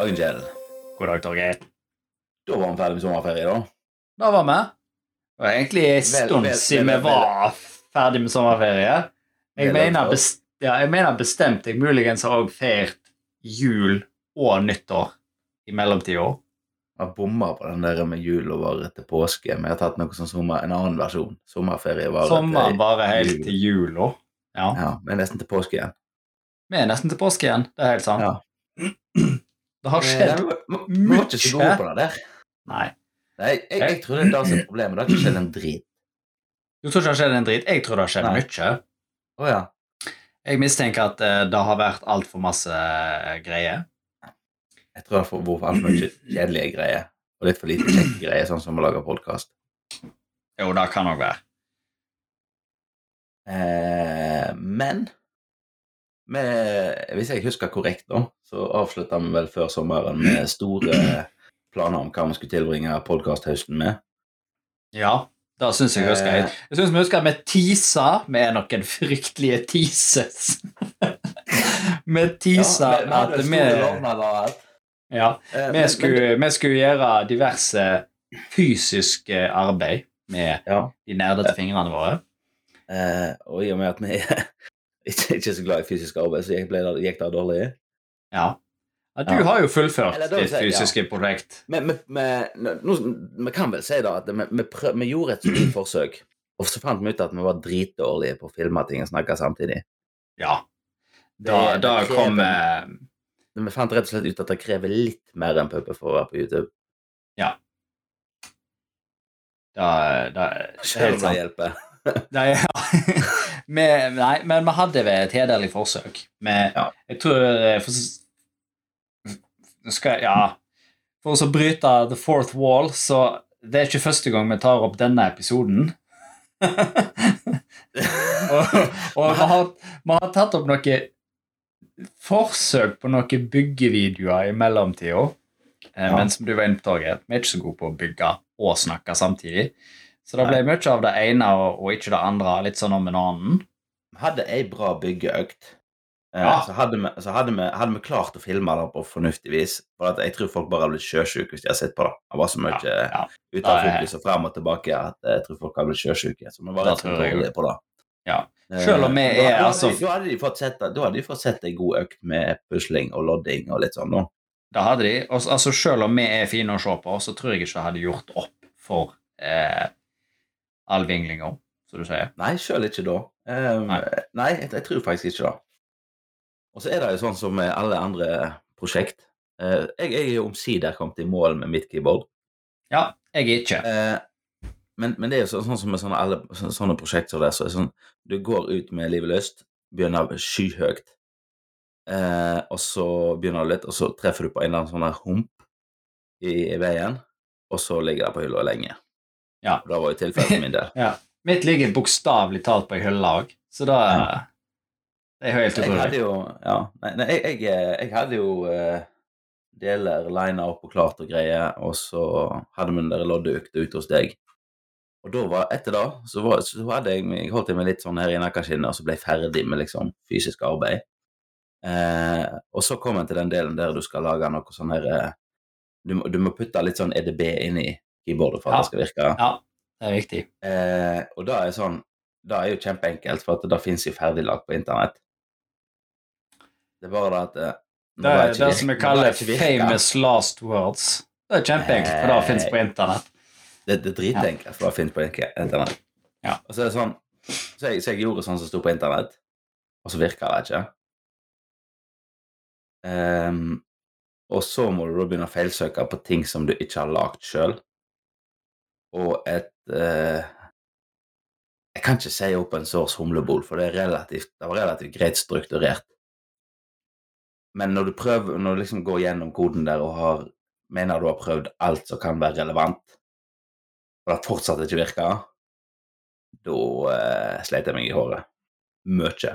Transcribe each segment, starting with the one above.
dagen, Kjell. God dag, Torgeir. Da var vi ferdig med sommerferie, da. Da var vi. Det var egentlig en stund siden vi var ferdig med sommerferie. Jeg mener, best, ja, jeg mener bestemt jeg muligens har også feiret jul og nyttår i mellomtida. Jeg bomma på den der med jul og var etter påske. Vi har tatt noe sånn sommer, en annen versjon. Sommerferie var Sommeren varer helt jul. til jula. Ja. Ja, er nesten til påske igjen. Vi er nesten til påske igjen. Det er helt sant. Ja. Det har Eh, skjedd mye. Nei. Nei, jeg, jeg, jeg tror det er det som er problemet. Det har ikke skjedd en drit. Du tror ikke det har skjedd en drit? Jeg tror det har skjedd Nei. mye. Oh, ja. Jeg mistenker at uh, det har vært altfor masse eh, greier. Jeg tror det har vært altfor mye kjedelige greier. Og litt for lite kjekke greier, sånn som å lage podkast. Jo, det kan nok være. Eh, men med, hvis jeg husker korrekt, da, så avslutta vi vel før sommeren med store planer om hva vi skulle tilbringe podkasthøsten med. Ja, det syns jeg husker. Jeg, Eh. jeg syns vi husker vi teasa med noen fryktelige teases. vi teasa at vi. Ja, Eh, vi skulle, vi skulle gjøre diverse fysiske arbeid med Ja, de nerdete fingrene våre. eh, og i og med at vi er ikke, ikke så glad i fysisk arbeid, så gikk, det, gikk det dårlig. Ja. ja du Ja. har jo fullført ditt si, ja. fysiske prosjekt. Men vi, kan vel si da at vi, gjorde et solid forsøk, og så fant vi ut at vi var dritdårlige på å filme ting og snakke samtidig. Ja. Da, Det- det krever- kom eh, Men vi fant rett og slett ut at det krever litt mer enn puppe for å være på YouTube. da, da, er Selv om det hjelper. Nei, ja. Vi- nei, men vi hadde et hederlig forsøk. Med, Ja. Jeg tror eh, for, skal, Ja. For å bryte the fourth wall, så det er ikke første gang vi tar opp denne episoden. og og vi, har, vi har tatt opp noe forsøk på noen byggevideoer i mellomtida. Eh, Ja. Men som du var inne på, Torgeir, vi er ikke så gode på å bygge og snakke samtidig. Så det ble mye av det ene og, og ikke det andre, litt sånn om en annen. Vi hadde ei bra byggeøkt. Eh, Ja. Så, hadde vi, så hadde, vi, hadde vi klart å filme det på fornuftig vis. For jeg tror folk bare hadde blitt sjøsjuke hvis de hadde sett på det. Det var så mye Ja, ja. ut av fokus og frem og tilbake at jeg tror folk hadde blitt sjøsjuke. Så vi var rett dårlige på det. Ja. Eh, Selv om vi er da, altså- Da hadde de fått sett, da hadde de fått sett ei god økt med pusling og lodding og litt sånn. da. Det hadde de. Og, altså, selv om vi er fine å se på, så tror jeg ikke det hadde gjort opp for eh, all vinglinga, som du sier. Nei, sjøl ikke da. Um, Nei. nei, jeg, jeg tror faktisk ikke det. Og så er det jo sånn som med alle andre prosjekt. Uh, jeg, jeg er jo omsider kommet i mål med mitt keyboard. Ja, jeg er ikke. Uh, men, men det er jo sånn, sånn som med sånne, alle, så, sånne prosjekt som det, så er sånn Du går ut med livet løst, begynner skyhøyt, uh, og så begynner du litt, og så treffer du på en eller annen sånn hump i, i veien, og så ligger det på hylla lenge. Ja. Det var jo tilfellet for min del. Ja. Mitt ligger bokstavelig talt på ei hylle òg, så da Ja. Det er jo utrolig. Jeg hadde jo Ja. Nei, nei jeg, jeg, jeg hadde jo uh, deler lina opp og klart og greier, og så hadde vi den der loddeøkta ute hos deg. Og da var, etter det så, var, så hadde jeg jeg holdt jeg meg litt sånn her i nakkeskinnet, og så ble jeg ferdig med liksom fysisk arbeid. Eh, og så kom jeg til den delen der du skal lage noe sånn her eh, du, du må putte litt sånn EDB inn i keyboardet for at Ja. det skal virke. Ja, det er viktig. Eh, og da er sånn Det er jo kjempeenkelt, for at det fins jo ferdiglag på internett. Det er bare det at eh, Det er ikke det som vi kaller det famous last words. Det er kjempeenkelt, for det fins på internett. Det, det er dritenkelt, for det fins på internett. Ja. Og så er det sånn Så jeg, så jeg gjorde sånn som sto på internett, og så virka det ikke. Um, og så må du da begynne å feilsøke på ting som du ikke har lagd sjøl. Og et eh, Jeg kan ikke si open source humlebol, for det, er relativt, det var relativt greit strukturert. Men når du prøver, når du liksom går gjennom koden der og har, mener du har prøvd alt som kan være relevant, og det fortsatt ikke virker, da eh, sleit jeg meg i håret. Mye.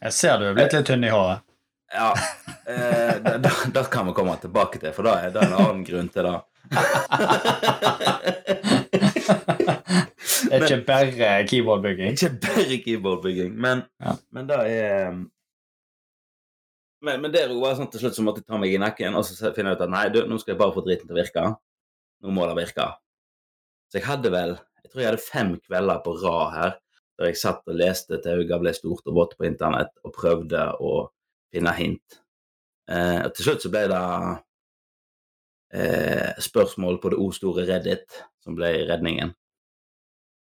Jeg ser du er blitt litt tynn i håret. Ja, eh, det, det, det kan vi komme tilbake til, for da er det en annen grunn til det. Det er ikke bare keyboardbygging. Ikke bare keyboardbygging, men, Ja. men det er men, men det var sånn til slutt så måtte jeg ta meg i nakken, og så finne ut at nei, du, nå skal jeg bare få driten til å virke. Nå må det virke. Så jeg hadde vel Jeg tror jeg hadde fem kvelder på rad her der jeg satt og leste til øynene ble stort og vått på internett, og prøvde å finne hint. Eh, og til slutt så ble det eh, spørsmål på det o-store Reddit som ble redningen.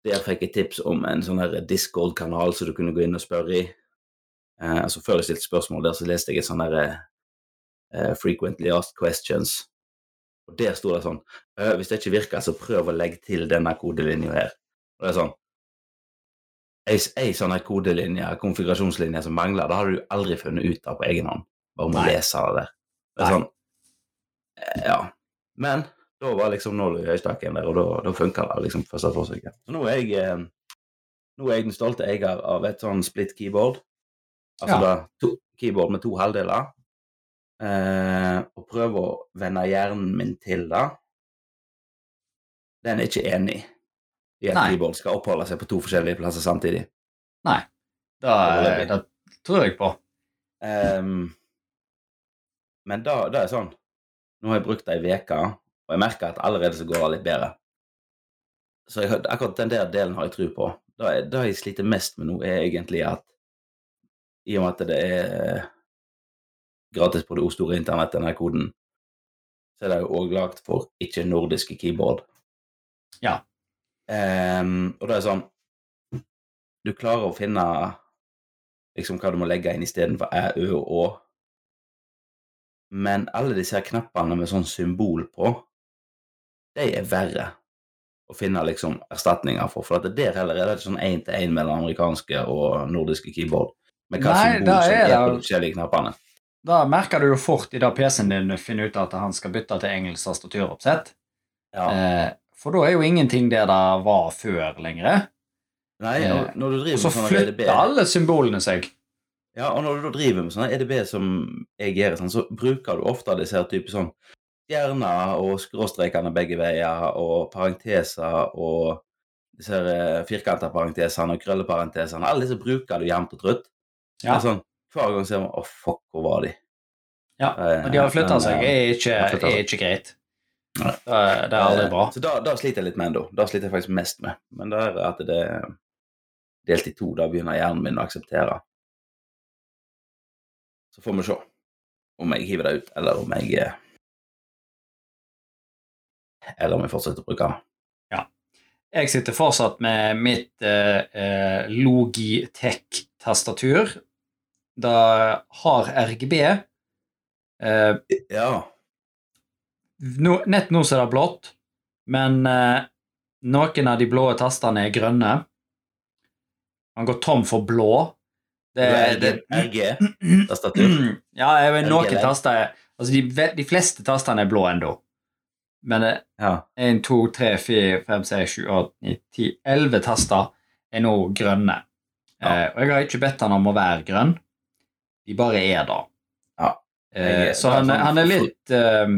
Der fikk jeg tips om en sånn Discord-kanal som du kunne gå inn og spørre i. Eh, altså Før jeg stilte spørsmål der, så leste jeg et sånn derre eh, Frequently Asked Questions. Og der sto det sånn «Øh, Hvis det ikke virker, så prøv å legge til denne kodelinja her. Og det er sånn Ei, ei sånn kodelinje, konfigurasjonslinje som mangler, det har du aldri funnet ut av på egen hånd. Bare med å lese det der. Det er sånn eh, Ja. Men da var liksom nåla i høystakken der, og da, da funka det liksom første forsøket. Så nå er jeg eh, nå er jeg den stolte eier av et sånn split keyboard. Altså Ja. da to, keyboard med to halvdeler. Eh, og prøver å vende hjernen min til det. Den er ikke enig i at Nei. keyboard skal oppholde seg på to forskjellige plasser samtidig. Nei. Da, det, det tror jeg på. Um, men da, da er sånn Nå har jeg brukt det ei uke, og jeg merker at allerede så går det litt bedre. Så jeg, akkurat den der delen har jeg tro på. Det det jeg sliter mest med nå, er egentlig at i og med at det er gratis på det o-store internett, denne koden, så er det jo òg lagd for ikke-nordiske keyboard. Ja. Um, og det er sånn Du klarer å finne liksom hva du må legge inn istedenfor æ, ø og å. Men alle disse her knappene med sånn symbol på, de er verre å finne liksom erstatninger for. For at der heller er det ikke sånn én-til-én mellom amerikanske og nordiske keyboard. Med hva Nei, symbol som er det- på de forskjellige knappene. Da merker du jo fort i da PC-en din finner ut at han skal bytte til engelsk tastaturoppsett. Ja. Eh, for da er jo ingenting det det var før lenger. Nei, eh, når du driver så med sånn Og så flytter alle symbolene seg. Ja, og når du da driver med sånne EDB som jeg gjør, sånn, så bruker du ofte disse her typer sånn stjerner og skråstrekene begge veier, og parenteser og disse her eh, firkanta parentesene og krølleparentesene. Alle disse bruker du jevnt og trutt. Ja. Sånn, hver gang ser man 'Å, fuck, hvor var de?' Ja, Eh, Og de har flytta seg. Det er ikke, de er ikke greit. Nei. Det er, det er aldri Eh, bra. Så da, da sliter jeg litt med ennå. Da sliter jeg faktisk mest med. Men det er at det er delt i to. Da begynner hjernen min å akseptere. Så får vi se om jeg hiver det ut, eller om jeg eh, Eller om jeg fortsetter å bruke det. Jeg sitter fortsatt med mitt eh, eh, Logitech-tastatur. Det har RGB. Eh, Ja. No, nett nå så er det blått, men eh, noen av de blå tastene er grønne. Han går tom for blå. Det, det, RG-tastatur. ja, jeg vet, noen taster er Altså, de, de fleste tastene er blå ennå. Men det, Ja. 1, 2, 3, 4, 5, 6, 7, 8, 9, 10 11 taster er nå grønne. Ja. Eh, og jeg har ikke bedt han om å være grønn. De bare er da. Ja. Eh, så er han, sånn- han er litt eh,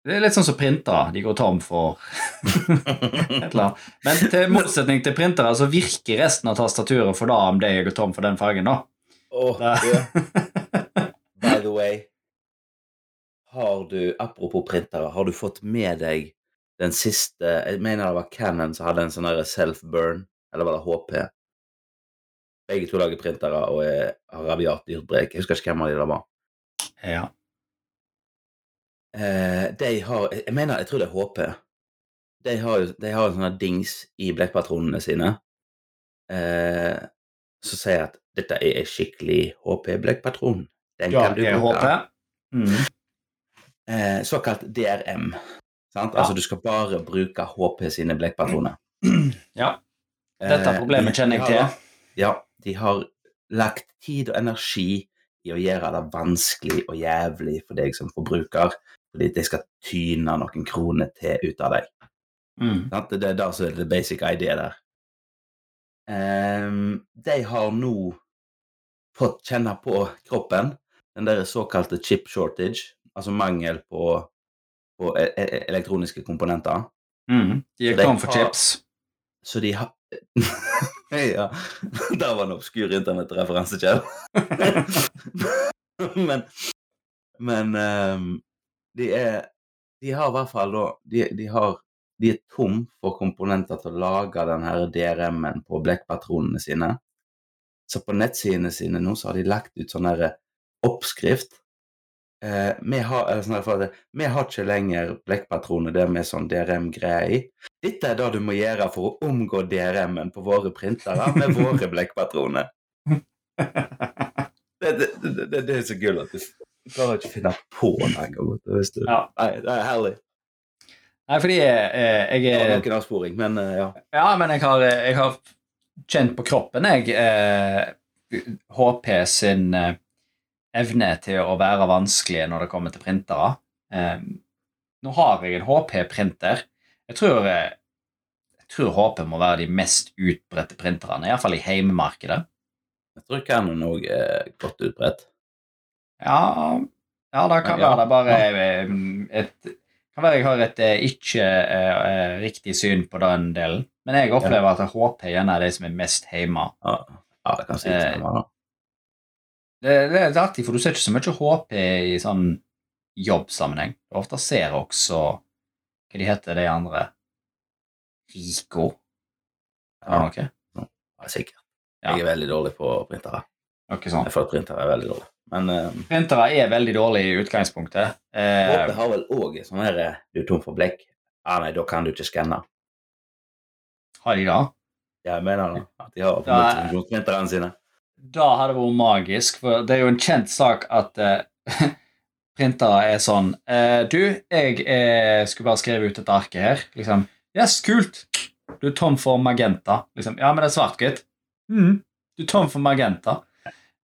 Det er litt sånn som printere. De går tom for et eller annet. Men til motsetning til printere så virker resten av tastaturet for da om det går tom for den fargen, da. Oh, yeah. By the way, har du, apropos printere, har du fått med deg den siste Jeg mener det var Cannon som hadde en sånn self-burn, eller var det HP? Begge to lager printere og er, har rabiat dyrt brek. Jeg husker ikke hvem av de det var. Ja. Eh, de har Jeg mener, jeg tror det er HP. De har, de har en sånn dings i blekkpatronene sine eh, som sier at dette er en skikkelig HP-blekkpatron. Den Ja, kan du bruke. Mm. Eh, såkalt DRM. Sant? Ja. Altså du skal bare bruke HP sine blekkpatroner. Ja. Dette Eh, problemet kjenner jeg til. Ja, de har lagt tid og energi i å gjøre det vanskelig og jævlig for deg som forbruker, fordi de skal tyne noen kroner til ut av deg. Mm. Det er det som er the basic idea der. Um, de har nå fått kjenne på kroppen den der såkalte chip shortage, altså mangel på, på e e elektroniske komponenter. Mm. De er tom for chips. Så de har Ja. Der var en obskur internettreferanse, Kjell. men men ehm, de er De har i hvert fall da De, de har de er tom for komponenter til å lage den her DRM-en på blekkpatronene sine. Så på nettsidene sine nå så har de lagt ut sånn her oppskrift. Eh, vi, har, eller sånn at, vi har ikke lenger blekkpatroner der med sånn DRM-greier i. Dette er det du må gjøre for å omgå DRM-en på våre printere med våre blekkpatroner. Det, det, det, det, det er så gull at du klarer ikke å finne på det engang. du. Ja. Nei, det er herlig. Nei, fordi jeg, jeg Det var noen avsporing, men eh, ja. Ja, men jeg har, jeg har kjent på kroppen, jeg, eh, HP sin eh, evne til å være vanskelig når det kommer til printere. Eh, nå har jeg en HP-printer. Jeg tror, eh, jeg tror HP må være de mest utbredte printerne, iallfall i heimemarkedet. Jeg tror Canon òg er godt utbredt. Ja, ja det kan være det bare eh, et kan være jeg har et eh, ikke eh, riktig syn på den delen. Men jeg opplever at HP gjerne er de som er mest hjemme. Ja, ja det kan si det, uh. Det, det er artig, for du ser ikke så mye HP i sånn jobbsammenheng. Du ofte ser også Hva de heter de andre? Rico? Ja, noe? Ja, sikkert. Jeg er veldig dårlig på printere. Okay, sånn. Jeg føler printere er veldig dårlig. Men uh, Printere er veldig dårlige i utgangspunktet. Eh, HP har vel òg sånn her eh, Du er tom for blekk. Ja, nei, da kan du ikke skanne. har de det? Jeg mener da at de har på sine. Da hadde det vært magisk, for det er jo en kjent sak at uh, printere er sånn uh, Du, jeg uh, skulle bare skrive ut et arke her. Liksom. Yes, kult. Du er tom for magenta. Liksom. Ja, men det er svart, gitt. Mm. Du er tom for magenta.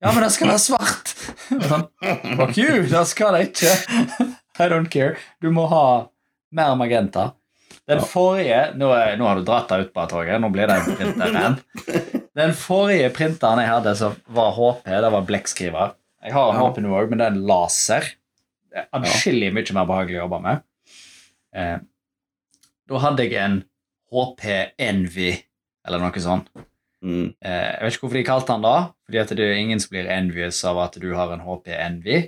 Ja, men det skal være svart. Sånn, Fuck you, det skal det ikke. I don't care. Du må ha mer magenta. Den forrige Nå, nå har du dratt deg ut på toget. Nå blir det en printeren. Den forrige printeren jeg hadde, som var HP, det var blekkskriver. Jeg har en Ja. HP nå òg, men det er en laser. Det er Adskillig mye mer behagelig å jobbe med. Eh, da hadde jeg en HP Envy, eller noe sånt. Mm. Eh, jeg vet ikke hvorfor de kalte den da, fordi at det er ingen som blir envious av at du har en HP Envy.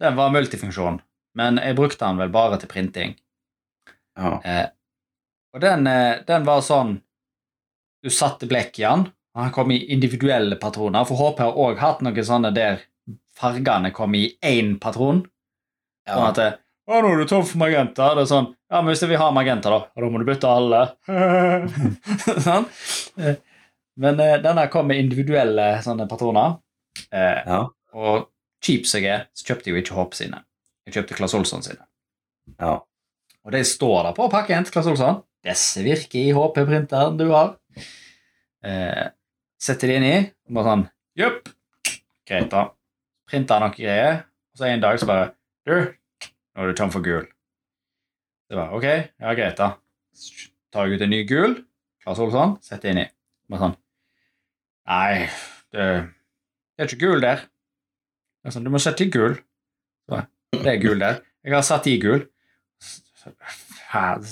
Den var multifunksjon, men jeg brukte den vel bare til printing. Ja. Eh, og den, eh, den var sånn Du satte blekk i den, og han kom i individuelle patroner. For HP har òg hatt noen sånne der fargene kom i én patron. Sånn at det, å, nå er du tom for magenta. Det er sånn, ja, men hvis vi har magenta, da, da må du bytte alle. sånn. Men eh, denne kom med individuelle sånne patroner. Eh, ja. og kjip som jeg er, så kjøpte jeg jo ikke HP sine. Jeg kjøpte Claes Olsson sine. ja. Og det står der på pakken til Claes Olsson. Disse virker i HP-printeren du har. Eh, setter de inn i, og bare sånn Jepp. Greit, da. Printer noen greier. Og så en dag så bare Du, nå er du tom for gul. Det var ok, ja, greit, da. Tar jeg ut en ny gul. Claes Olsson. Setter inn i. Bare sånn Nei, det, det er ikke gul der. Er sånn, du må sette i gul. Så, det er gul der. Jeg har satt i gul. Så,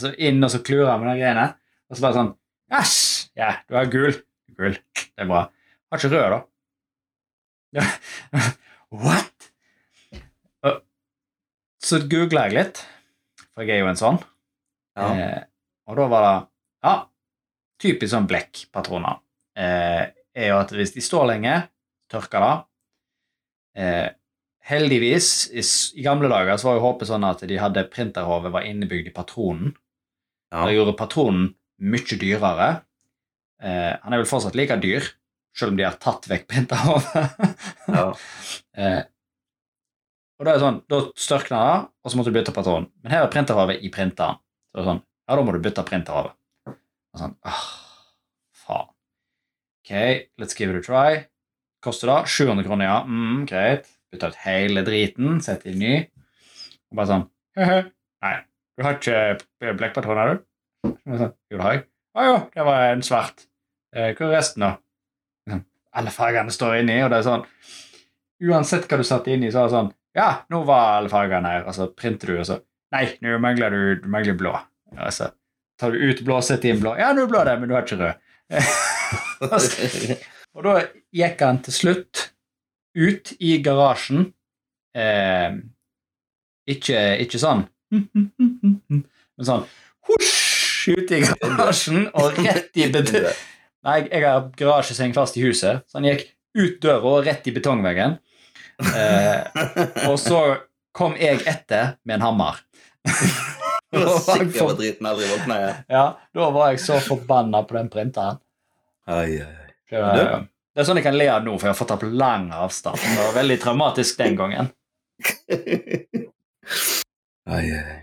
så inn og så klurer jeg med de greiene. Og så bare sånn Yes! Ja, du har gul. Gul. Det er bra. Har ikke rød, da. What? Så googla jeg litt, for jeg er jo en sånn. ja. Eh, og da var det Ja, typisk sånn blekkpatroner. Eh, er jo at hvis de står lenge, tørker det. Eh, heldigvis, i, i gamle dager så var jo håpet sånn at de hadde printerhove var innebygd i patronen. ja. Det gjorde patronen mye dyrere. Eh, han er vel fortsatt like dyr, selv om de har tatt vekk printerhovet. ja. eh, og da er det sånn, da størkna det, og så måtte du bytte patron. Men her er printerhavet i printeren. Så det er sånn, ja, da må du bytte printerhavet. Og sånn, ah. Ok, let's give it a try. Koster det 700 kroner, ja. Mm, greit. Bytte ut hele driten, sett inn ny. Og bare sånn, «Høhø, nei, du har ikke blekkpatroner, du? Og jeg sånn, jo, det har jeg. Å jo, det var en svart. Eh, hvor er resten, da? Sånn, Alle fargene står inni, og det er sånn Uansett hva du satte inni, så er det sånn Ja, nå var alle fargene her, og så printer du, og så Nei, nå mangler du, du mangler blå. Og så tar du ut blå, setter inn blå. Ja, nå er blå der, men du har ikke rød. og da gikk han til slutt ut i garasjen eh, ikke, ikke sånn Men sånn husj ut i garasjen og rett i betong... Nei, jeg har garasjeseng fast i huset, så han gikk ut døra og rett i betongveggen. Eh, og så kom jeg etter med en hammer. Du var jeg sikker på for- driten aldri våkna igjen. Ja, da var jeg så forbanna på den printeren. Ai, ai. Det, det er sånn jeg kan le av nå, for jeg har fått opp lang avstand. Det var veldig traumatisk den gangen. ai, ai.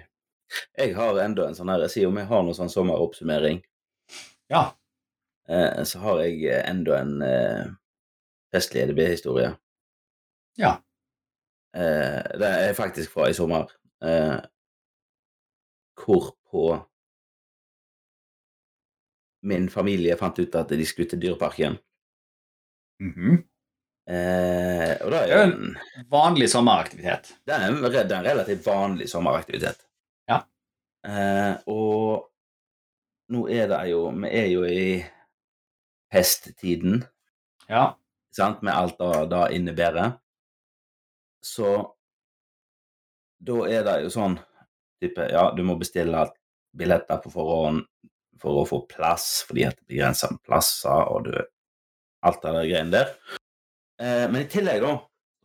Jeg har enda en sånn her, om jeg har noen sånn sommeroppsummering, Ja. eh, så har jeg eh, enda en eh, festlig EDB-historie. Ja. Eh, det er faktisk fra i sommer. Eh, hvorpå min familie fant ut at de skulle til Dyreparken. Mhm. Eh, og Det er jo en, Vanlig sommeraktivitet. det er en, det er en relativt vanlig sommeraktivitet. Ja. Eh, og nå er det jo Vi er jo i pesttiden, Ja. sant, med alt det det innebærer. Så da er det jo sånn type Ja, du må bestille billetter på forhånd for å få plass, fordi at det er begrensa med plasser, og du Alt det der greiene der. Eh, men i tillegg, da,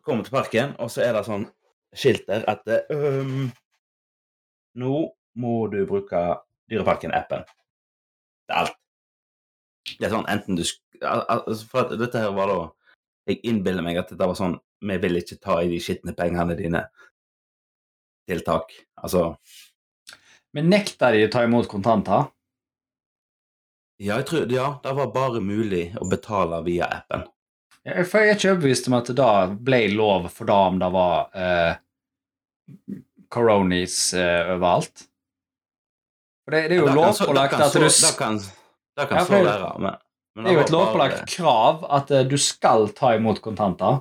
kommer til parken, og så er det sånn skilt der at um, Nå må du bruke Dyreparken-appen. Er alt. Det er sånn enten du altså, For dette her var da Jeg innbiller meg at dette var sånn Vi vil ikke ta i de skitne pengene dine. Tiltak. Altså Men nekta de å ta imot kontanter? Ja, jeg tror, ja, det var bare mulig å betale via appen. Ja, For jeg er ikke overbevist om at det da ble lov for da om det var eh, coronis eh, overalt. For det, det er jo Ja, lovpålagt at du Det kan, det kan Ja, så være, men, men Det er jo et lovpålagt bare- krav at uh, du skal ta imot kontanter.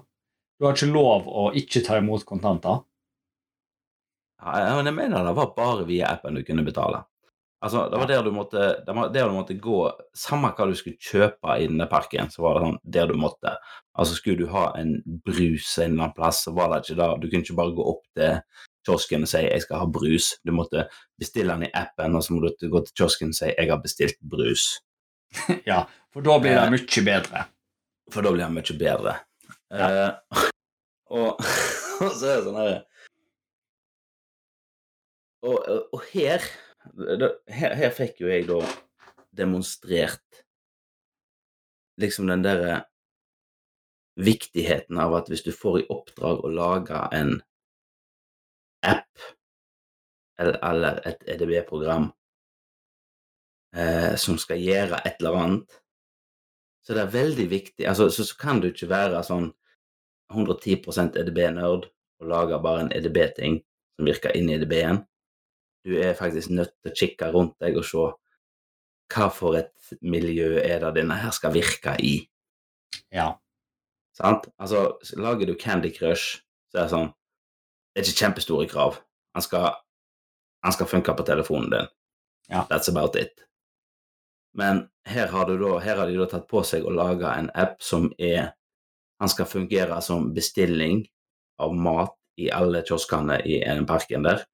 Du har ikke lov å ikke ta imot kontanter. Ja, men jeg mener det var bare via appen du kunne betale. Altså, det var der du måtte, det var der du måtte gå Samme hva du skulle kjøpe i denne parken, så var det sånn der du måtte. Altså, skulle du ha en brus en eller annen plass, så var det ikke det. Du kunne ikke bare gå opp til kiosken og si 'jeg skal ha brus'. Du måtte bestille den i appen, og så må du gå til kiosken og si 'jeg har bestilt brus'. ja, For da blir det Eh. mye bedre. For da blir det mye bedre. Eh, og, og så er det sånn her Og, og her, her Her fikk jo jeg da demonstrert liksom den derre viktigheten av at hvis du får i oppdrag å lage en app eller, et EDB-program eh, som skal gjøre et eller annet, så det er veldig viktig altså, så, så kan du ikke være sånn 110% EDB-nerd og lage bare en EDB-ting som virker inn i EDB-en. Du er faktisk nødt til å kikke rundt deg og se hva for et miljø er det denne her skal virke i. Ja. Sant? Altså, lager du Candy Crush, så er det sånn Det er ikke kjempestore krav. Han skal, han skal funke på telefonen din. Ja. That's about it. Men her har, du da, her har de da tatt på seg å lage en app som er Han skal fungere som bestilling av mat i alle kioskene i den parken der.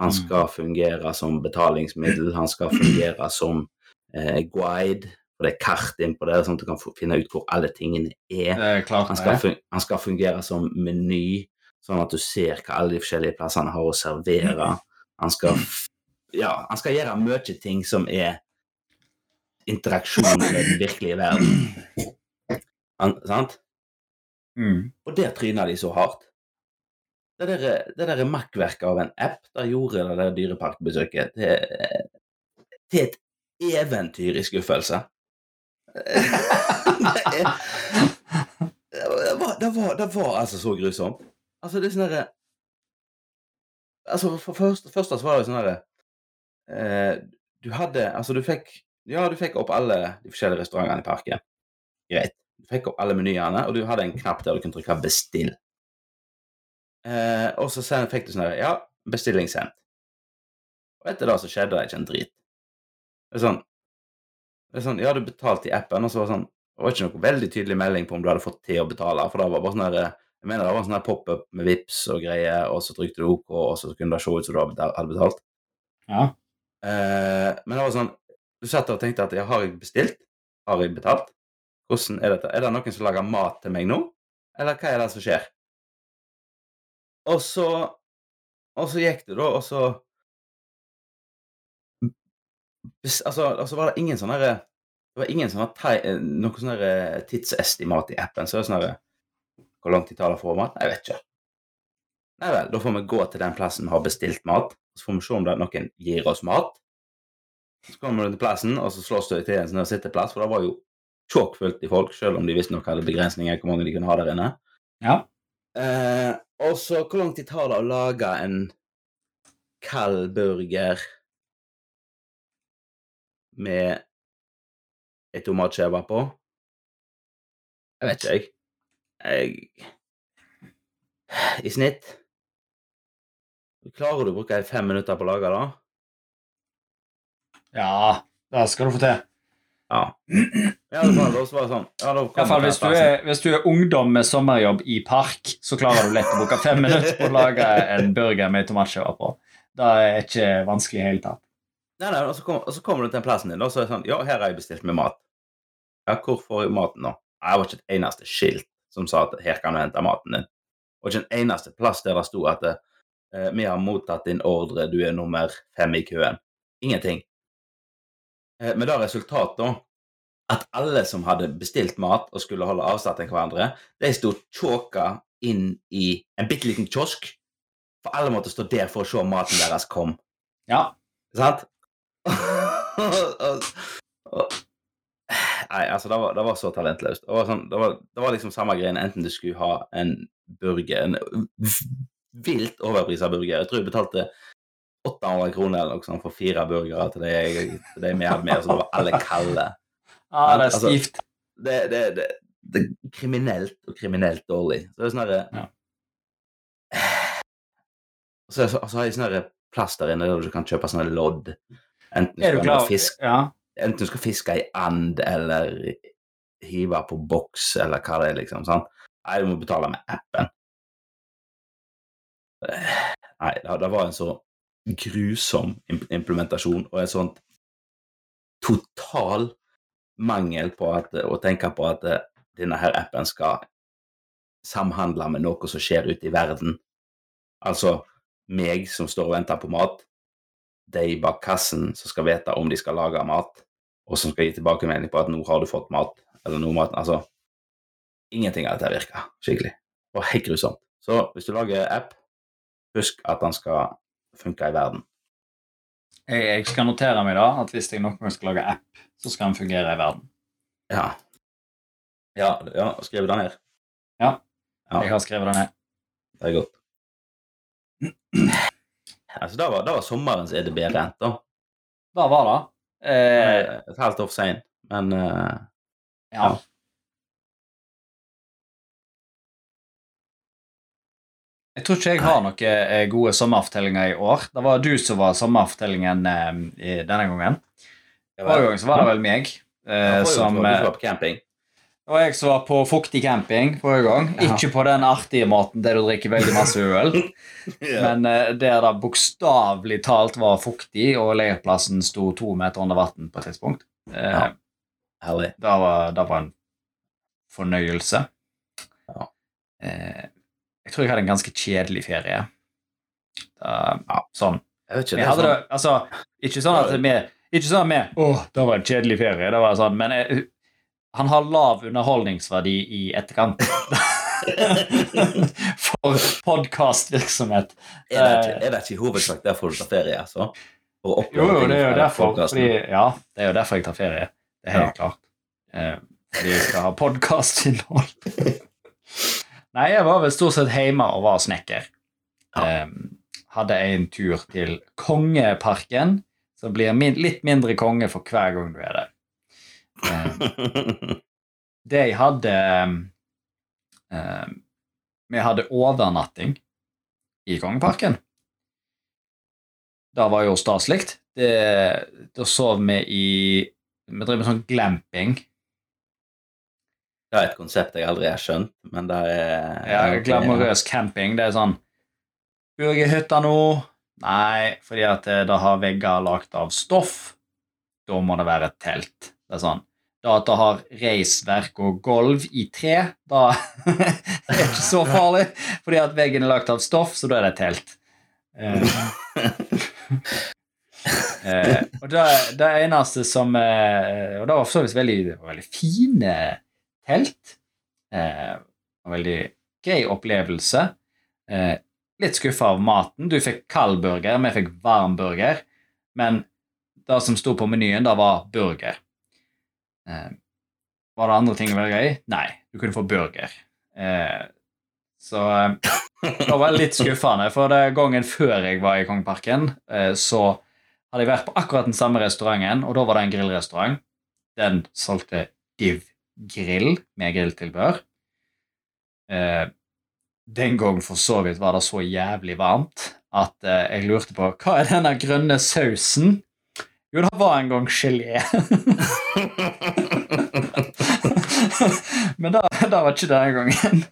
Han Mm. skal fungere som betalingsmiddel, han skal fungere som eh, guide, og det er kart innpå der, sånn at du kan finne ut hvor alle tingene er. Er klart Han skal, det. fun han skal fungere som meny, sånn at du ser hva alle de forskjellige plassene har å servere. Han skal, ja, han skal gjøre mye ting som er interaksjon med den virkelige verden. Han, sant? Mm. Og der tryna de så hardt. Det der, der makkverket av en app der gjorde det der dyreparkbesøket til, et eventyr i skuffelse. det, var, det, var, det var altså så grusomt. Altså, det er sånn derre Altså, for først, først var det sånn derre eh, Du hadde Altså, du fikk Ja, du fikk opp alle de forskjellige restaurantene i parken. Greit. Du fikk opp alle menyene, og du hadde en knapp der du kunne trykke 'bestill'. Eh, og så sen- fikk du sånn her Ja, bestilling sendt. Og etter det så skjedde det ikke en drit. Det er sånn, det er sånn Ja, du betalte i appen, og så var det sånn Det var ikke noe veldig tydelig melding på om du hadde fått til å betale, for det var bare sånn her Jeg mener det var en sånn pop-up med vips og greier, og så trykte du OK, og så kunne det se ut som du hadde betalt. Ja. Eh, men det var sånn Du satt der og tenkte at ja, har jeg bestilt? Har jeg betalt? Hvordan er dette? Er det noen som lager mat til meg nå? Eller hva er det som skjer? Og så Og så gikk det, da, og så bes- Altså, altså var det ingen sånn herre Det var ingen sånne ti- noe sånn herre tidsestimat i appen. Så det er sånn herre Hvor lang tid tar det for mat? Nei, jeg vet ikke. Nei vel, da får vi gå til den plassen vi har bestilt mat, så får vi se om det er noen gir oss mat. Så kommer du til plassen, og så slåss du til en sånn her sitteplass, for det var jo tjåkfullt i folk, selv om de visstnok hadde begrensninger hvor mange de kunne ha der inne. ja. Eh, og så hvor lang tid tar det å lage en kald burger med en tomatskive på? Jeg vet ikke, jeg. jeg. I snitt Klarer du å bruke fem minutter på å lage det? Ja, det skal du få til. Ja. I alle fall, også så var sånn ja, fall hvis du, er, hvis du er ungdom med sommerjobb i park, så klarer du lett å bruke fem minutter på å lage en burger med tomatskiver på. Det er ikke vanskelig i det hele tatt. Nei, nei, og så, kom, og så kommer du til den plassen din, og så er det sånn Ja, her har jeg bestilt med mat. Ja, hvor får jeg maten nå? Det var ikke et eneste skilt som sa at her kan du hente maten din. Og ikke en eneste plass der det sto at eh, vi har mottatt din ordre, du er nummer fem i køen. Ingenting. Eh, med det resultatet at alle som hadde bestilt mat og skulle holde avstand til hverandre, de sto tjåka inn i en bitte liten kiosk, for alle måtte stå der for å se om maten deres kom. Ja, Sant? Nei, altså, det var, det var så talentløst. Det var, sånn, det, var, det var liksom samme greien enten du skulle ha en burger, en vilt overprisa burger. Jeg tror jeg betalte 800 kroner eller noe sånt for fire burgere til de, til de vi hadde med oss, og da var alle kalde. ah, det er Altså- Det, det, det, det er kriminelt og kriminelt dårlig. Så det er sånn herre Ja. Så, så, så har jeg sånn plass der inne der du kan kjøpe sånne lodd. Enten du skal fisk Ja. enten du skal fiske i and eller hive på boks eller hva det er, liksom. sant? Nei, du må betale med appen. Eh, Nei, det, det var en så grusom implementasjon og en sånn total mangel på at, å tenke på at eh, denne her appen skal samhandle med noe som skjer ute i verden. Altså meg som står og venter på mat, de bak kassen som skal vite om de skal lage mat, og som skal gi tilbakemelding på at nå har du fått mat, eller noe mat. Altså, ingenting av dette virker skikkelig. Var helt grusomt. Så hvis du lager app, husk at den skal funke i verden. Jeg, jeg skal notere meg da at hvis jeg noen gang skal lage app, så skal den fungere i verden. Ja. Ja, ja skriv det ned. Ja. Ja. Jeg har skrevet det ned. Det er godt. Altså, da var, da var sommerens EDB-rent, da. Da var det. Eh, Et halvt år for sein, men eh, ja. Ja. Jeg tror ikke jeg har noen eh, gode sommerfortellinger i år. Det var du som var sommerfortellingen eh, denne gangen. Forrige gang så var det vel meg. Eh, Ja, som, eh, du var på camping. og jeg som var på fuktig camping forrige gang. Ja. Ikke på den artige måten der du drikker veldig masse øl, Ja. men eh, der det bokstavelig talt var fuktig, og leirplassen sto to meter under vann på et tidspunkt. Eh, Ja. Herlig. Det var, det var en fornøyelse. Ja. Eh, jeg tror jeg hadde en ganske kjedelig ferie. Da- Ja. Sånn. Jeg vet ikke, er hadde det, sånn, altså, ikke sånn at vi Ikke sånn at vi Åh, det var en kjedelig ferie. Det var sånn, men jeg, han har lav underholdningsverdi i etterkant. For podkastvirksomhet. er, det ikke, er det ikke i hovedsak derfor du tar ferie, altså? For å Jo, jo, det er jo derfor. Fordi, ja, det er jo derfor jeg tar ferie. Det er helt klart. Eh, fordi jeg skal ha podkastinnhold. Nei, jeg var vel stort sett hjemme og var snekker. Ja. Eh, hadde en tur til Kongeparken, som blir min, litt mindre konge for hver gang du er der. Eh, det jeg hadde eh, Vi hadde overnatting i Kongeparken. Det var jo staselig. Da sov vi i Vi drev med sånn glamping. Det er et konsept jeg aldri har skjønt, men det er Ja, Glamorøs camping, det er sånn Burgerhytta nå? Nei, fordi at eh, det har vegger lagd av stoff. Da må det være et telt. Det er sånn. Da at det har reisverk og gulv i tre, da er det ikke så farlig, fordi at veggen er lagd av stoff, så da er det et telt. Eh, eh, og det, det eneste som Og det var for så vidt veldig, veldig fine telt. Eh, en veldig grei opplevelse. Eh, litt skuffa av maten. Du fikk kald burger, vi fikk varm burger. Men det som sto på menyen, det var burger. Eh, var det andre ting å velge i? Nei, du kunne få burger. Eh, så eh, det var litt skuffende, for det gangen før jeg var i Kongeparken, eh, så hadde jeg vært på akkurat den samme restauranten, og da var det en grillrestaurant. Den solgte Div grill med grilltilbør. Eh, den gang for så vidt var det så jævlig varmt at eh, jeg lurte på hva er denne grønne sausen. Jo, det var en gang gelé. Men det, det var ikke denne gangen.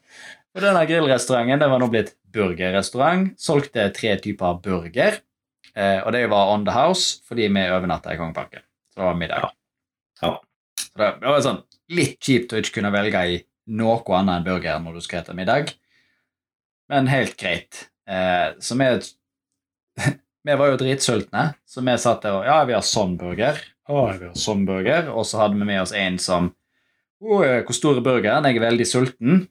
Og denne grillrestauranten det var nå blitt burgerrestaurant. Solgte tre typer burger. Eh, og det var on the house fordi vi overnatta i Kongeparken. Så det var middag. Ja. Så det, det var sånn litt kjipt å ikke kunne velge i noe annet enn burger når du skal spise middag. Men helt greit. Eh, så vi Vi var jo dritsultne, så vi satt der og Ja, vi har sånn burger. Å, vi har sånn burger. Og så hadde vi med oss en som Å, hvor stor er burgeren? Jeg er veldig sulten.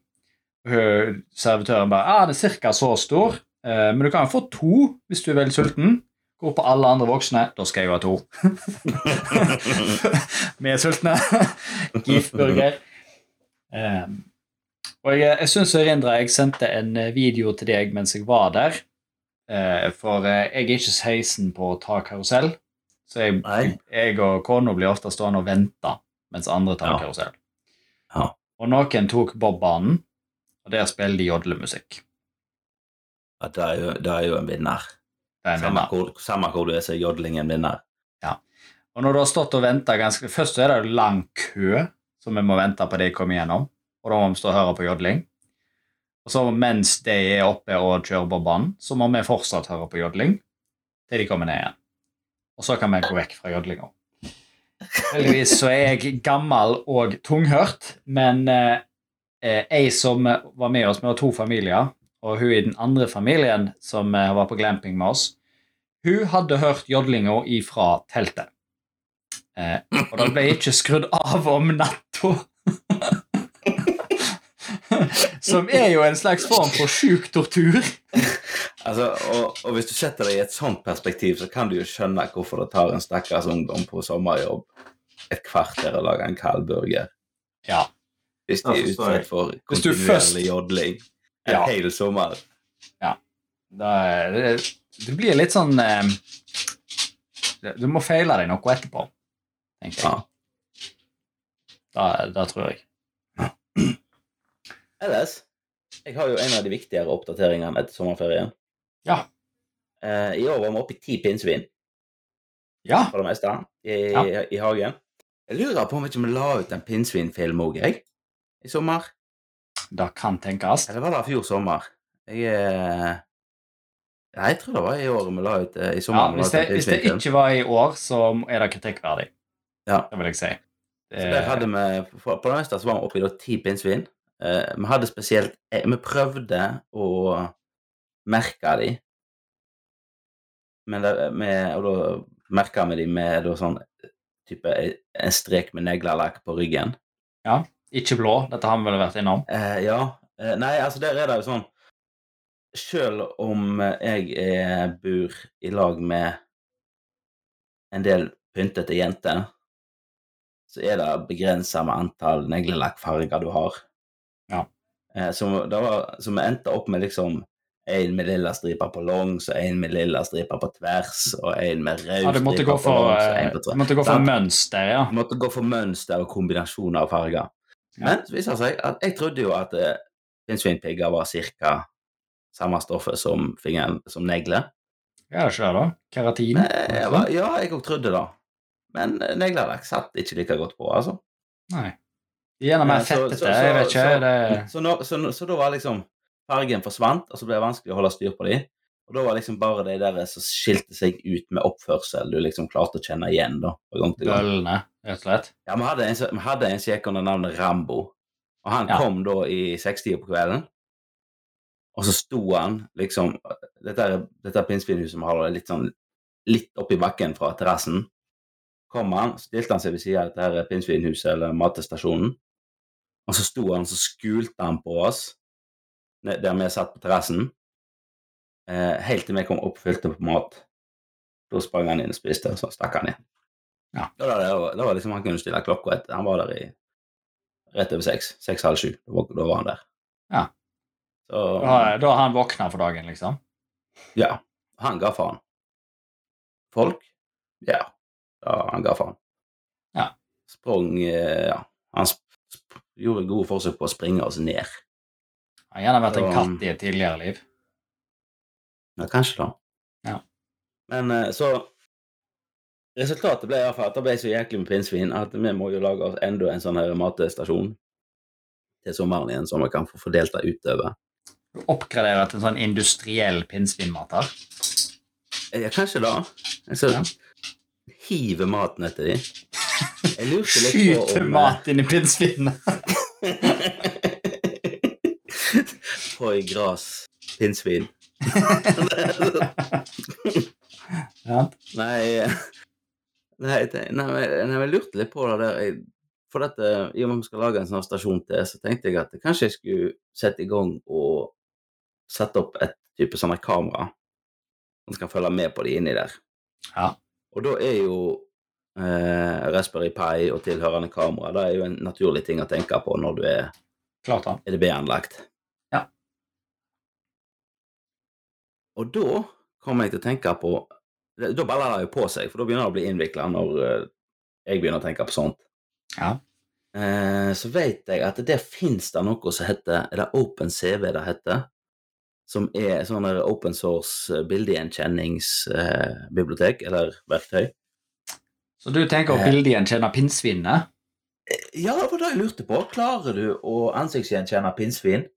Servitøren bare Ja, det er ca. så stor. Eh, men du kan jo få to hvis du er veldig sulten. Går på alle andre voksne. Da skal jeg jo ha to. vi er sultne. Gif-burger. Um, og jeg, jeg syns Rindra, jeg sendte en video til deg mens jeg var der. Uh, for uh, jeg er ikke 16 på å ta karusell, så jeg, jeg og kona blir ofte stående og vente mens andre tar Ja. karusell. Ja. Og noen tok Bob-banen, og der spiller de jodlemusikk. Ja, det, er jo, det er jo en vinner. Samme vinner. hvor, samme hvor du er, så er jodlingen en Ja. Og når du har stått og venta ganske Først så er det lang kø som vi må vente på de kommer gjennom, og da må vi stå og høre på jodling. Og så mens de er oppe og kjører på banen, så må vi fortsatt høre på jodling til de kommer ned igjen. Og så kan vi gå vekk fra jodlinga. Heldigvis så er jeg gammel og tunghørt, men eh, eh, ei som var med oss, vi var to familier, og hun i den andre familien som eh, var på glamping med oss, hun hadde hørt jodlinga ifra teltet. Eh, og det ble ikke skrudd av om natta. Som er jo en slags form for sjuk tortur. Altså, og, og hvis du setter deg i et sånt perspektiv, så kan du jo skjønne hvorfor det tar en stakkars ungdom på sommerjobb et kvarter å lage en kald burger. Ja. Hvis de er utsatt for du kontinuerlig jodling en Ja. hel sommer. Da er det, det blir litt sånn eh, Du må feile deg noe etterpå, tenker jeg. Ja. Da, da tror jeg. Ellers, jeg har jo en av de viktigere oppdateringene etter sommerferien. Ja. Eh, I år var vi oppe i ti pinnsvin, Ja. for det meste, i, Ja. i hagen. Jeg lurer på om ikke vi la ut en pinnsvinfilm òg, jeg, i sommer. Det kan tenkes. Eller var det fjor sommer? Jeg er... Nei, jeg tror det var i år vi la ut eh, i sommer. Ja, hvis, det, hvis det ikke var i år, så er det kritikkverdig. Ja. Det vil jeg si. Så der hadde vi, På meste så var vi oppe i da ti pinnsvin. Eh, vi hadde spesielt eh, Vi prøvde å merke de, men det, med, og da merka vi de med da sånn type en strek med neglelakk på ryggen. Ikke blå. Dette har vi vel vært innom. Eh, ja. Eh, nei, altså der er det jo sånn Selv om jeg er, bor i lag med en del pyntete jenter, så er det begrensa med antall neglelakkfarger du har. Ja. Eh, så, var, endte opp med liksom en med lilla striper på langs, og en med lilla striper på tvers, og en med rød Ja, du striper på langs, eh, du måtte gå for mønster, ja. Du måtte gå for mønster og kombinasjoner av farger. Men så viser det seg at jeg trodde jo at eh, pinnsvinpigger var ca. samme stoffet som, fingeren, som negler. Ja, ikke det, da? Keratin? Eh, jeg var, ja, jeg òg trodde det. Men eh, neglelakk satt ikke like godt på, altså. Nei. Er gjerne mer Eh, fettete. jeg vet ikke. så- det, Så, nå, så, så da var liksom fargen forsvant, og så ble det vanskelig å holde styr på de. Og da var liksom bare de der som skilte seg ut med oppførsel, du liksom klarte å kjenne igjen, da. gang gang. bøllene, rett og slett. Ja, vi hadde en, vi hadde en som gikk under navnet Rambo, og han Ja. kom da i sekstida på kvelden. Og så sto han liksom Dette, dette pinnsvinhuset vi har litt sånn litt oppi bakken fra terrassen. Kom han, stilte han seg ved siden av dette her pinnsvinhuset eller matestasjonen. Og så sto han, så skulte han på oss der vi satt på terrassen. Eh, helt til vi kom opp og fylte på mat. Da sprang han inn og spiste, og så stakk han igjen. Ja. Da var det, var det liksom Han kunne stille klokka etter. Han var der i rett over seks. Seks-halv sju. Da var, var han der. Ja. Så Da, da har han våkna for dagen, liksom. ja. Han ga faen. Folk? Ja. ja han ga faen. Ja. Sprang eh, Ja. Han sp sp gjorde gode forsøk på å springe oss ned. Han har gjerne vært en katt i et tidligere liv. Ja, kanskje da. Ja. Men eh, så Resultatet ble i hvert fall at det ble så jæklig med pinnsvin at vi må jo lage oss enda en sånn her matestasjon til sommeren igjen, så vi kan få fordelt det utover. Du oppgraderer til en sånn industriell pinnsvinmater. Ja, kanskje da. Så Ja. hiver maten etter dem. Jeg lurte litt på om Skyter mat inn i pinnsvinene. På i gras. Pinnsvin. Ja. Nei, eh, nei, nei, men- jeg lurte litt på det der. Jeg, for dette, I og med at vi skal lage en sånn stasjon til, så tenkte jeg at kanskje jeg skulle sette i gang og sette opp et type sånne kamera som skal følge med på de inni der. Ja. Og da er jo eh, Raspberry Pi og tilhørende kamera det er jo en naturlig ting å tenke på når du er Klart da. EDB-anlagt. Ja. Og da kommer jeg til å tenke på Da baller det jo på seg, for da begynner det å bli innvikla når eh, jeg begynner å tenke på sånt. Ja. Eh, så vet jeg at det fins det noe som heter Er det OpenCV det heter? Som er sånn open source bildegjenkjenningsbibliotek, eller verktøy. Så du tenker å Eh. bildegjenkjenne pinnsvinet? Ja, det var det jeg lurte på. Klarer du å ansiktsgjenkjenne pinnsvin?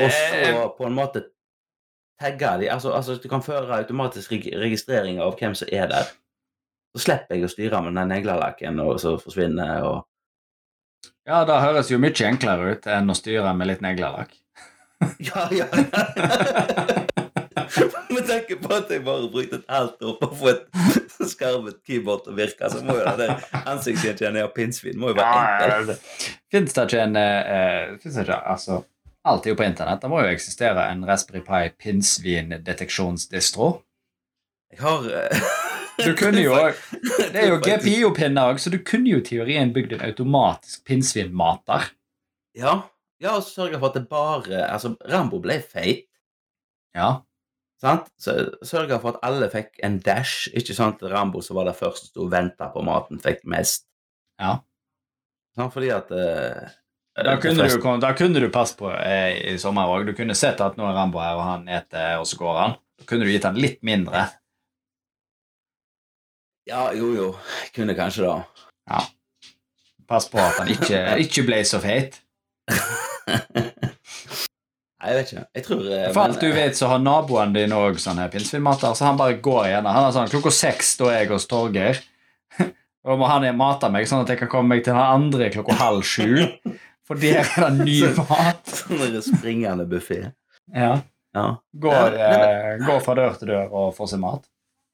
Og så Eh, på en måte tagge de, altså, altså du kan føre automatisk reg registrering av hvem som er der. Så slipper jeg å styre med den neglelakken og så forsvinner og ja, det høres jo mye enklere ut enn å styre med litt neglelakk. Ja, ja. Med tanke på at jeg bare brukte et halvt år på å få et skarvet keyboard til å virke, så må jo det ansiktsgjenkjenning av pinnsvin må jo være enkelt. Fins det ikke en eh, finnes det ikke, altså, Alt er jo på internett. Det må jo eksistere en Raspberry Pi pinnsvindeteksjonsdistro. Jeg har eh, Du kunne jo Det er jo GPIO-pinner òg, så du kunne jo i teorien bygd en automatisk pinnsvinmater. Ja, ja og sørge for at det bare Altså, Rambo ble feit. Ja. Sant? Sørga for at alle fikk en dash. Ikke sant at Rambo som var der først og sto og venta på maten, fikk mest. Ja. Sånn, Fordi at eh, Da kunne, du, da kunne du passe på eh, i sommer òg. Du kunne sett at nå er Rambo her, og han eter, og så går han. Da kunne du gitt han litt mindre. Ja, jo, jo. Kunne kanskje det. Pass på at han ikke, ikke ble så feit. Nei, jeg vet ikke. Jeg tror eh, For alt du vet, så har naboen din òg sånne pinnsvinmater, så han bare går igjennom. Han har sånn klokka seks, da er jeg hos Torgeir. Og må han mate meg sånn at jeg kan komme meg til den andre klokka halv sju. For der er det ny mat. Sånn springende buffé. Ja. Ja. Går, Ja, nei, eh, går fra dør til dør og får seg mat.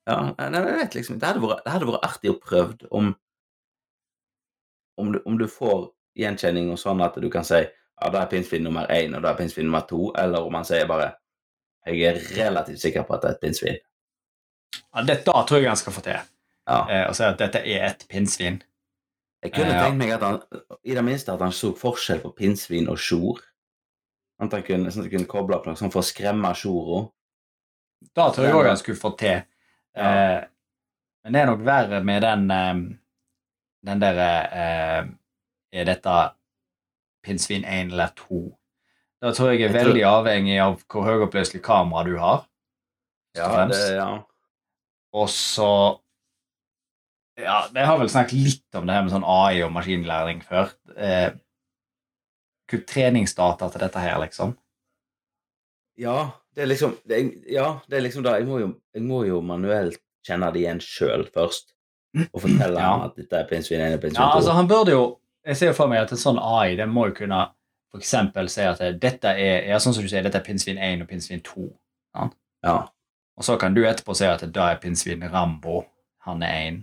ja. Nei, jeg vet liksom Det hadde vært, det hadde vært artig å prøve om om du, om du får gjenkjenning og sånn at du kan si ja, da er pinnsvin nummer én, og da er pinnsvin nummer to, eller om han sier bare jeg er relativt sikker på at det er et pinnsvin. Ja, det, da tror jeg han skal få til. Ja. Eh, å si at dette er et pinnsvin. Jeg kunne Ja. tenkt meg at han i det minste at han så forskjell på pinnsvin og sjor. At han kunne, sånn at han kunne koble opp noe sånn for å skremme tjora. Da tror jeg òg han skulle få til. Ja. Eh, men det er nok verre med den eh, Den derre eh, Er dette pinnsvin 1 eller 2? Da tror jeg er Jeg tror- veldig avhengig av hvor høyoppløselig kamera du har. Ja, det, ja. Og så Ja, Vi har vel snakket litt om det her med sånn AI og maskinlæring før. Eh, treningsdata til dette her, liksom. Ja, det er liksom det er, Ja, det er liksom da Jeg må jo, jeg må jo manuelt kjenne det igjen sjøl først. Og fortelle Ja. at dette er pinnsvin 1 og pinnsvin 2. Ja, altså Han burde jo Jeg ser jo for meg at en sånn AI den må jo kunne eksempel si at dette er ja, sånn som du sier, dette er pinnsvin 1 og pinnsvin 2. ja. Og så kan du etterpå si at da er pinnsvin Rambo. Han er 1.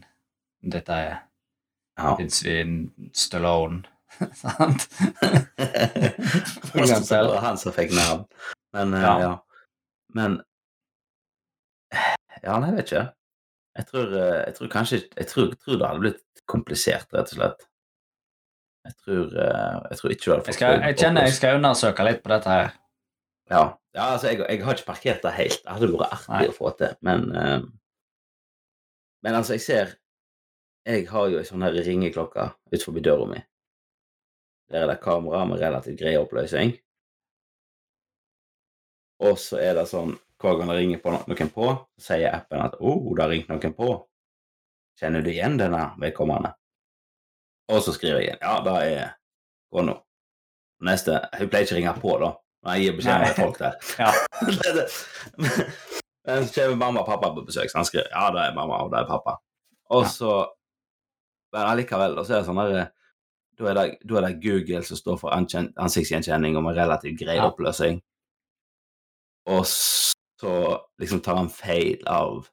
Dette er ja. Stallone. Sant? Han som fikk navn. Men eh, Ja. ja. Men Ja, nei, jeg vet ikke. Jeg tror, eh, jeg tror kanskje jeg tror, tror det hadde blitt komplisert, rett og slett. Jeg tror, eh, jeg tror ikke du hadde Jeg, fått skal, jeg kjenner jeg skal undersøke litt på dette her. Ja, ja altså, jeg, jeg har ikke parkert det helt. Det hadde vært artig Nei. å få til, men Men altså, jeg ser Jeg har jo ei sånn her ringeklokke utenfor døra mi. Der er det kamera med relativt grei oppløsning. Og så er det sånn hver gang det ringer på noen på, så sier appen at 'Å, oh, det har ringt noen på'. Kjenner du igjen denne vedkommende? Og så skriver jeg igjen 'Ja, det er kona'. Neste Hun pleier ikke å ringe på, da. Når jeg gir beskjed til folk der. Ja. Det- det- Men så kommer mamma og pappa på besøk, så han skriver 'Ja, det er mamma, og det er pappa'. Og Ja. Men allikevel, da, så er det sånn der da er, det, da er det Google som står for ansiktsgjenkjenning og med relativt grei Ja. oppløsning. Og så liksom tar han feil av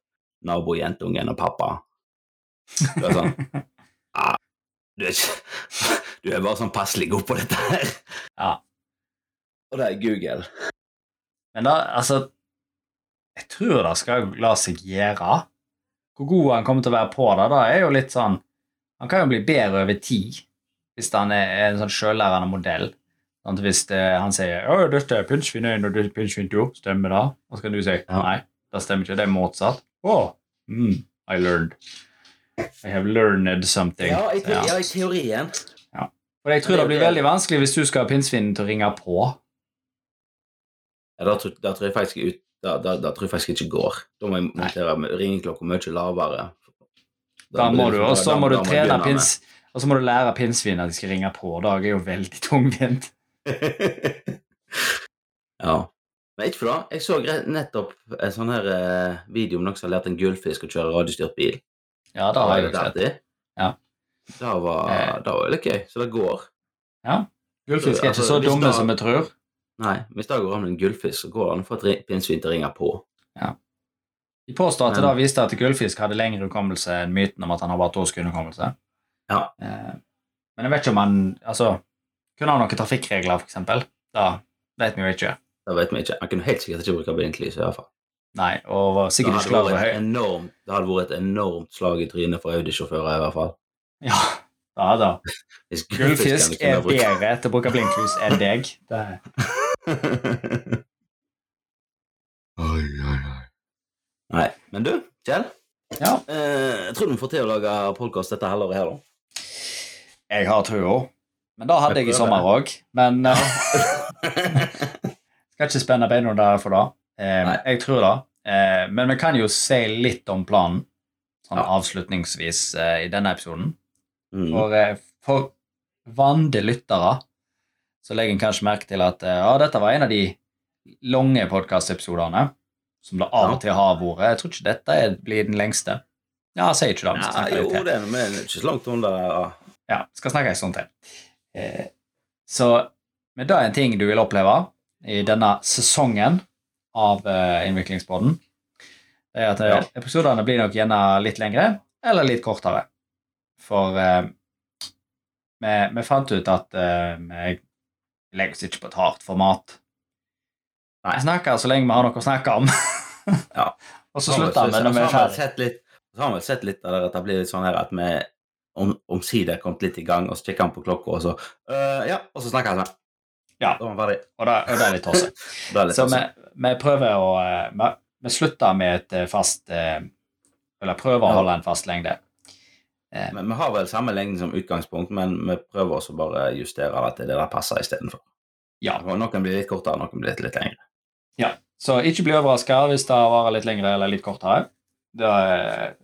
nabojentungen og pappa. Du er sånn ah, du, er ikke, du er bare sånn passelig god på dette her. Ja. Og det er Google. Men da, altså Jeg tror det skal la seg gjøre. Hvor god han kommer til å være på det, da er jo litt sånn Han kan jo bli bedre over tid hvis han er en sånn sjøllærende modell. Sånn at hvis det, han sier «Å, 'Dette er pinnsvin 1 og pinnsvin 2', stemmer det? Og så kan du si Ja. 'Nei, det stemmer ikke. Det er motsatt'. Å, mm, I learned. I have learned something. Ja, i, te Ja. ja, i teorien. Og jeg tror det blir veldig vanskelig hvis du skal ha pinnsvinen til å ringe på. Ja, da, tror, da tror jeg faktisk ut da, da, da tror jeg faktisk ikke går. Da må jeg montere med ringeklokka mye lavere. Da må du, og så må du trene pins, og så må du lære pinnsvin at de skal ringe på. Det er jo veldig tungvint. ja. Men ikke for det. Jeg så nettopp en sånn her eh, video om noen som har lært en gullfisk å kjøre radiostyrt bil. Ja, det har jeg jo sett. det. Ja. Det var, Eh. det var litt gøy. Så det går. Ja. Gullfisk er ikke Altså, så dumme da- som vi tror. Nei, hvis det går an med en gullfisk, så går det an å få et pinnsvin til å ringe på. De påstår at det da viste at gullfisk hadde lengre hukommelse enn myten om at han har bare to sekunder hukommelse. Ja. Eh, Men jeg vet ikke om han altså, Kunne han noen trafikkregler, eksempel? Da vet vi jo ikke. Da vet vi ikke. Han kunne helt sikkert ikke bruke blinklys i hvert fall. Nei, og var sikkert ikke klar for over høy... enormt, det hadde vært et enormt slag i trynet for Audi-sjåfører, i hvert fall. Ja, da, da. Hvis Gullfisk er bedre til å bruke blinklys enn deg. Det Oi, oi, oi. Nei, men du, Kjell. Ja. Eh, jeg tror du får til å lage podkast dette halvåret her, da. Jeg har trua. Men da hadde Jeg i sommer òg. Men uh, skal ikke spenne beina der for det. Eh, jeg tror det. Eh, men vi kan jo si litt om planen sånn Ja. avslutningsvis eh, i denne episoden. mm. For, eh, for vande lyttere så legger en kanskje merke til at ja, dette var en av de lange podkastepisodene som det av og til har vært. Jeg tror ikke dette blir den lengste. Ja, jeg sier ikke det. men skal jo, det er men ikke så langt under ja. Ja, skal snakke en stund til. Eh, så men det er en ting du vil oppleve i denne sesongen av eh, Innviklingsbåten. Det er at eh, Ja. episodene blir nok gjerne litt lengre eller litt kortere. For eh, vi, vi fant ut at eh, vi legger oss ikke på et hardt format. Nei. jeg snakker så lenge vi har noe å snakke om. Ja. Og så slutter vi når vi er ferdig. så har vi sett litt av det at det blir litt sånn her at vi om, omsider er kommet litt i gang, og så kikker han på klokka, og så øh, Ja, og så snakker han sånn. Ja. Da var han ferdig. Og det, og det er litt tosse. Da er det litt Så vi, vi prøver å eh, Vi, vi slutter med et eh, fast eh, Eller prøver å holde en fast lengde. Men vi har vel samme lengden som utgangspunkt, men vi prøver også bare justere det til det der passer istedenfor. Ja. Noen blir litt kortere, noen blir litt, litt lengre. Så ikke bli overraska hvis det varer litt lengre eller litt kortere. Det er,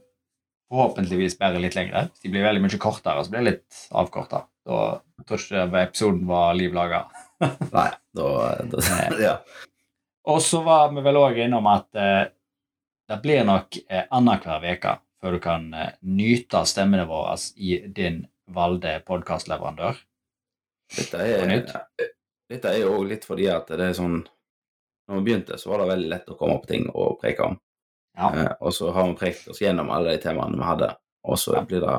forhåpentligvis bare litt lengre. Hvis de blir veldig mye kortere, så blir det litt avkorta. Da tror jeg ikke episoden var liv laga. Nei, da, da Ja. Og så var vi vel òg innom at eh, det blir nok eh, annenhver uke før du kan eh, nyte stemmene våre i din valgte podkastleverandør. Dette er, dette er jo litt fordi at det er sånn Når vi begynte, så var det veldig lett å komme på ting å preke om. Ja. Eh, og så har vi prekt oss gjennom alle de temaene vi hadde, og så blir det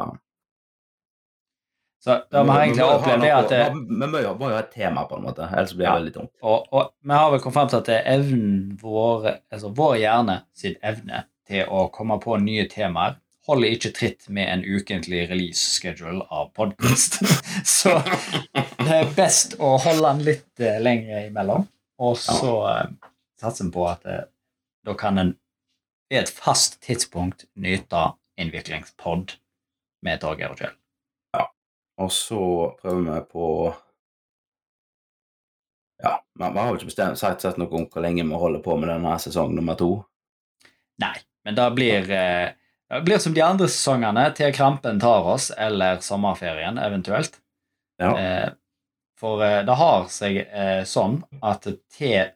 Så det vi har egentlig opplevd, er at Vi må jo, ha et tema, på en måte, ellers blir det Ja. veldig dumt. og, og vi har vel kommet frem til at det er evnen vår, altså vår hjerne sin evne til å komme på nye temaer holder ikke tritt med en ukentlig release schedule av podkast. Så det er best å holde den litt eh, lenger imellom. Og så eh, satser vi på at eh, da kan en ved et fast tidspunkt nyte innviklingspod med Torgeir og Kjell. Ja. Og så prøver vi på Ja, vi vi har jo ikke bestemt sagt, sagt noe om hvor lenge vi holder på med denne sesong nummer to. Nei, men det blir, eh, det blir som de andre sesongene, til krampen tar oss, eller sommerferien eventuelt. Ja. Eh, for eh, det har seg eh, sånn at til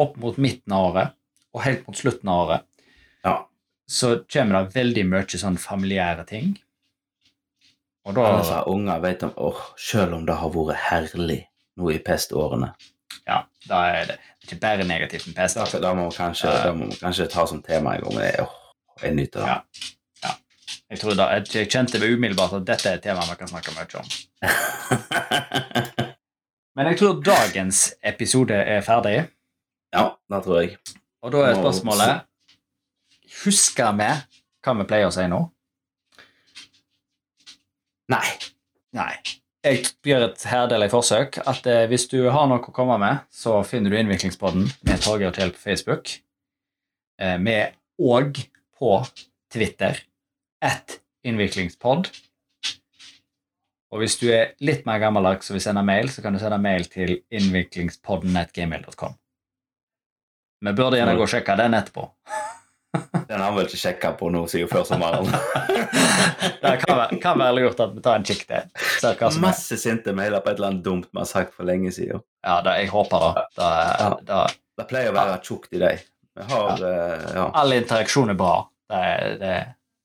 opp mot midten av året, og helt mot slutten av året, ja. så kommer det veldig mye sånn familiære ting. Og da har unger, vet om åh, selv om det har vært herlig nå i pestårene. Ja, da er det ikke bare negativt med pest. Da, Altså. da må vi kanskje, uh, kanskje ta som tema en gang. Jeg, åh, jeg nyter det. Ja. Jeg, tror da, jeg kjente umiddelbart at dette er et tema vi kan snakke mye om. Men jeg tror dagens episode er ferdig. ja, det tror jeg. Og da er spørsmålet Husker vi hva vi pleier å si nå? Nei. Nei. Jeg gjør et herdelig forsøk. at eh, Hvis du har noe å komme med, så finner du Innviklingspodden med Torgeir og Kjell på Facebook. Eh, med og på Twitter. At innviklingspod. Og hvis du er litt mer gammeldags og vil sende mail, så kan du sende mail til innviklingspodden.gmail.com. Vi burde gjerne gå og sjekke den etterpå. Den har vi ikke sjekka på nå siden før sommeren. Det kan være, kan være lurt at vi tar en kikk til. Masse sinte mailer på et eller annet dumt vi har sagt for lenge siden. Ja, det, jeg håper det. Det, Ja. det, Det pleier å være tjukt i deg. Har eh, ja. all interaksjon er bra. Det, det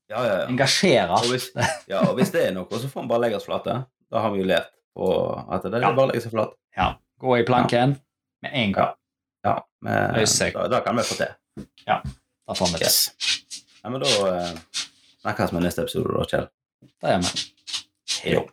Ja, ja, ja. engasjerer. Og hvis, ja, og hvis det er noe, så får vi bare legge oss flate. Da har vi jo lært på at det er Ja. bare å legge seg flat. Ja. Gå i planken med en gang. Ja, men, da, da kan vi få til. Ja. Da får vi til. Yes. Ja, men da eh, snakkes vi i neste episode, da, Kjell. Det gjør vi. Hei.